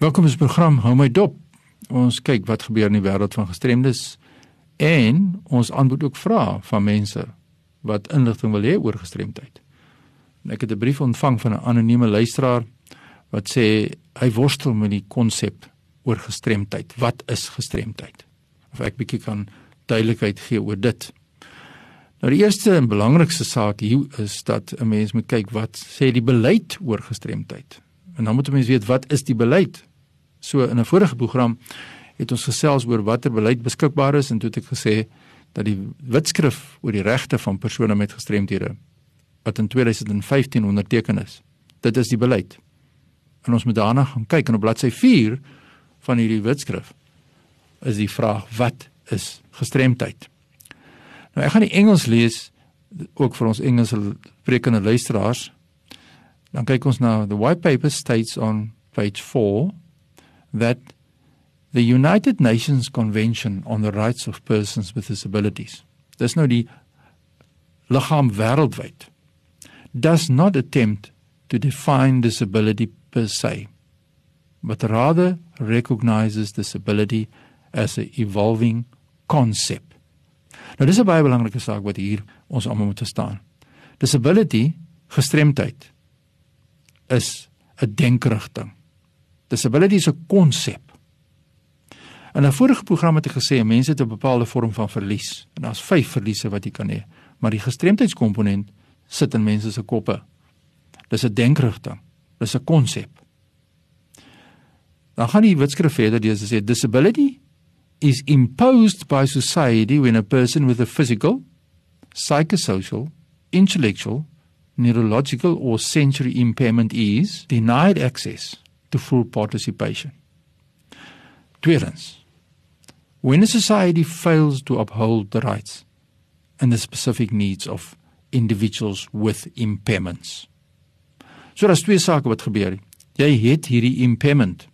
Welkom by die program Hou my dop. Ons kyk wat gebeur in die wêreld van gestremdes en ons antwoord ook vrae van mense wat inligting wil hê oor gestremdheid. En ek het 'n brief ontvang van 'n anonieme luisteraar wat sê hy worstel met die konsep oor gestremdheid. Wat is gestremdheid? Of ek bietjie kan duidelikheid gee oor dit. Nou die eerste en belangrikste saak hier is dat 'n mens moet kyk wat sê die beleid oor gestremdheid. En dan moet 'n mens weet wat is die beleid? So in 'n vorige program het ons gesels oor watter beleid beskikbaar is en toe het ek gesê dat die wetskrif oor die regte van persone met gestremthede wat in 2015 onderteken is. Dit is die beleid. En ons moet daarna gaan kyk en op bladsy 4 van hierdie wetskrif is die vraag wat is gestremdheid? Nou ek gaan die Engels lees ook vir ons Engelse sprekende luisteraars. Dan kyk ons na the white paper states on page 4 that the United Nations Convention on the Rights of Persons with Disabilities dis nou die liggaam wêreldwyd does not attempt to define disability per se but rather recognizes disability as a evolving concept. Nou dis 'n baie belangrike saak wat hier ons almal moet verstaan. Disability gestremdheid is 'n denkrigting Disability is 'n konsep. In 'n vorige program het ek gesê mense het 'n bepaalde vorm van verlies en daar's 5 verliese wat jy kan hê, maar die gestremdheidskomponent sit in mense se koppe. Dis 'n denkrigting. Dis 'n konsep. Dan gaan die wetskrif verder deur sê disability is imposed by society when a person with a physical, psychosocial, intellectual, neurological or sensory impairment is denied access to full participation. Tweedens, when a society fails to uphold the rights and the specific needs of individuals with impairments. So daar's twee sake wat gebeur. Jy het hierdie impairment.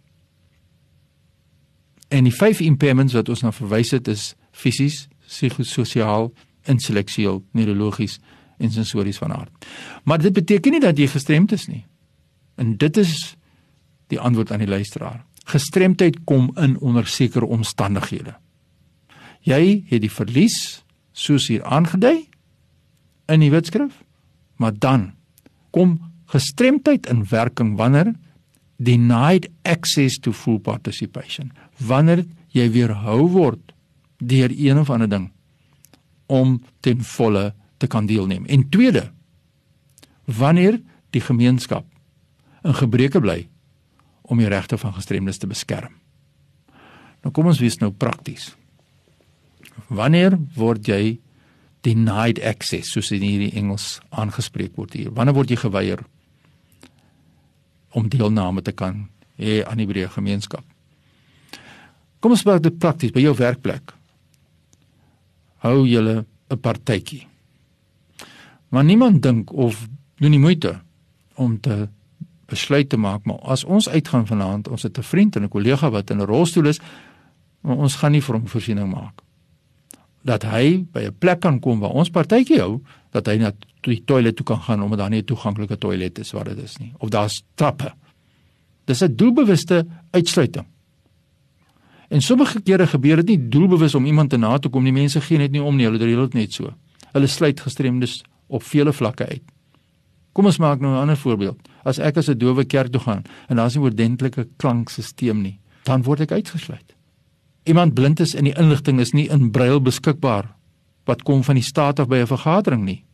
En die vyf impairments wat ons na verwys het is fisies, psigososiaal, intellektueel, neurologies en sensories van aard. Maar dit beteken nie dat jy gestremd is nie. En dit is die antwoord aan die luisteraar. Gestremdheid kom in onder sekere omstandighede. Jy het die verlies soos hier aangedui in die wetskrif, maar dan kom gestremdheid in werking wanneer denied access to full participation. Wanneer jy weerhou word deur een of ander ding om ten volle te kan deelneem. En tweede, wanneer die gemeenskap in gebreke bly om die regte van gestremdes te beskerm. Nou kom ons wees nou prakties. Wanneer word jy denied access soos in hierdie Engels aangespreek word hier? Wanneer word jy geweier om deelname te kan hê aan die breë gemeenskap? Kom ons praat dit prakties by jou werkplek. Hou julle 'n partytjie. Maar niemand dink of doen nie moeite om te besluit te maak maar as ons uitgaan vanaand ons het 'n vriend en 'n kollega wat in 'n rolstoel is maar ons gaan nie vir hom voorsiening maak. Dat hy by 'n plek kan kom waar ons partytjie hou dat hy na die toilet toe kan gaan omdat daar nie 'n toeganklike toilet is waar dit is nie of daar's trappe. Dis 'n doelbewuste uitsluiting. En sommige kere gebeur dit nie doelbewus om iemand te na toe kom die mense gee net nie om nie. Hulle doen dit net so. Hulle sluit gestremdes op vele vlakke uit. Kom ons maak nou 'n ander voorbeeld. As ek as 'n dowe kerk toe gaan en daar is nie oordentlike klankstelsel nie, dan word ek uitgesluit. Iemand blind is en die inligting is nie in brail beskikbaar wat kom van die staat af by 'n vergadering nie.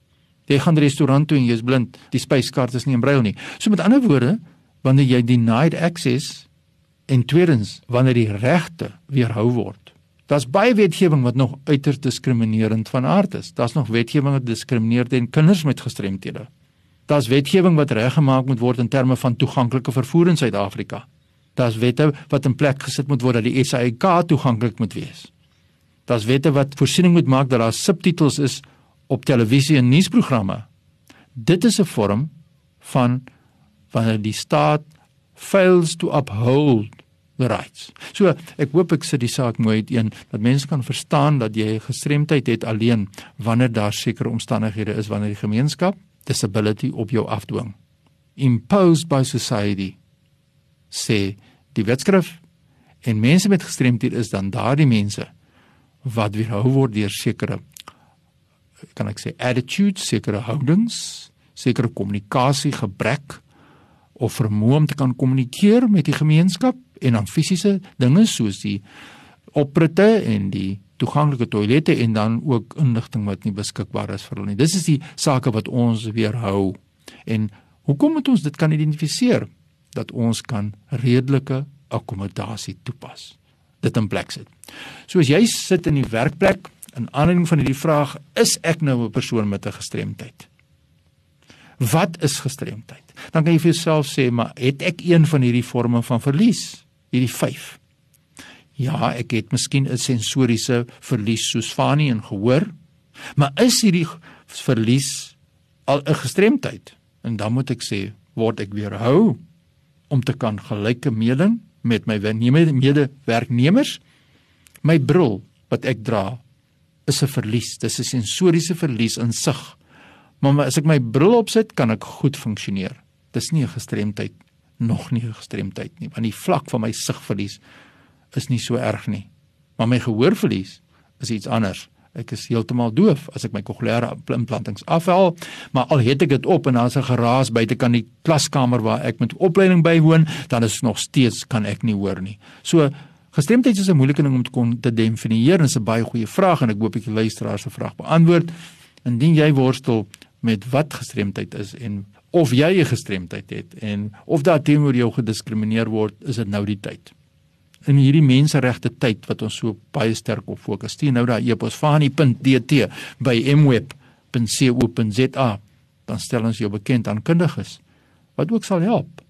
Jy gaan 'n restaurant toe en jy's blind, die spyskaart is nie in brail nie. So met ander woorde, wanneer jy denied access en tweedens wanneer die regte weerhou word. Daar's baie wetgewing wat nog uiters diskriminerend van aard is. Daar's nog wetgewing wat diskrimineer teen kinders met gestremthede. Daar's wetgewing wat reggemaak moet word in terme van toeganklike vervoer in Suid-Afrika. Daar's wette wat in plek gesit moet word dat die SAIK toeganklik moet wees. Daar's wette wat voorsiening moet maak dat daar subtitels is op televisie en nuusprogramme. Dit is 'n vorm van wanneer die staat fails to uphold the rights. So ek hoop ek sit die saak mooi uiteen dat mense kan verstaan dat jy gestremdheid het alleen wanneer daar sekere omstandighede is wanneer die gemeenskap disability op jou afdwing. Imposed by society sê die wetskrif. En mense met gestremdheid is dan daardie mense wat weerhou word deur sekere kan ek sê attitudes, sekere houdings, sekere kommunikasie gebrek of vermoë om te kan kommunikeer met die gemeenskap en dan fisiese dinge soos die opritte en die toeganklike toilette en dan ook inligting wat nie beskikbaar is vir hulle nie. Dis is die sake wat ons weerhou. En hoekom moet ons dit kan identifiseer dat ons kan redelike akkommodasie toepas? Dit in plek sit. So as jy sit in die werkplek in aanleiding van hierdie vraag, is ek nou 'n persoon met 'n gestremdheid? Wat is gestremdheid? Dan kan jy vir jouself sê, maar het ek een van hierdie forme van verlies? Hierdie 5. Ja, ek het miskien 'n sensoriese verlies soos Fanie en gehoor, maar is hierdie verlies al 'n gestremdheid? En dan moet ek sê, word ek weerhou om te kan gelyke meeding met my medewerknemers? My bril wat ek dra is 'n verlies. Dis 'n sensoriese verlies in sig. Maar as ek my bril opsit, kan ek goed funksioneer. Dis nie 'n gestremdheid nog nie 'n gestremdheid nie, want die vlak van my sigverlies is nie so erg nie. Maar my gehoorverlies is iets anders. Ek is heeltemal doof as ek my kokleaire implantings afhaal, maar al het ek dit op en daar's 'n geraas buite kan die klaskamer waar ek met opleiding bywoon, dan is nog steeds kan ek nie hoor nie. So gestremdheid is 'n moeilike ding om te kon te definieer en 'n baie goeie vraag en ek hoop ek die luisteraar se vraag beantwoord. Indien jy worstel met wat gestremdheid is en of jy 'n gestremdheid het en of daar teenoor jou gediskrimineer word, is dit nou die tyd. In hierdie menseregte tyd wat ons so baie sterk op fokus. Stuur nou daai e-pos fani.dt by mweb.co.za dan stel ons jou bekend aan kundiges wat ook sal help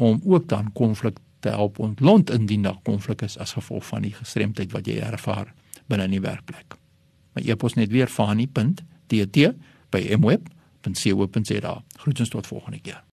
om ook dan konflik te help ontlont indien daar konflik is as gevolg van die gestremdheid wat jy ervaar binne in die werkplek. My e-pos net weer fani.dt by mweb.co.za. Groetens tot volgende keer.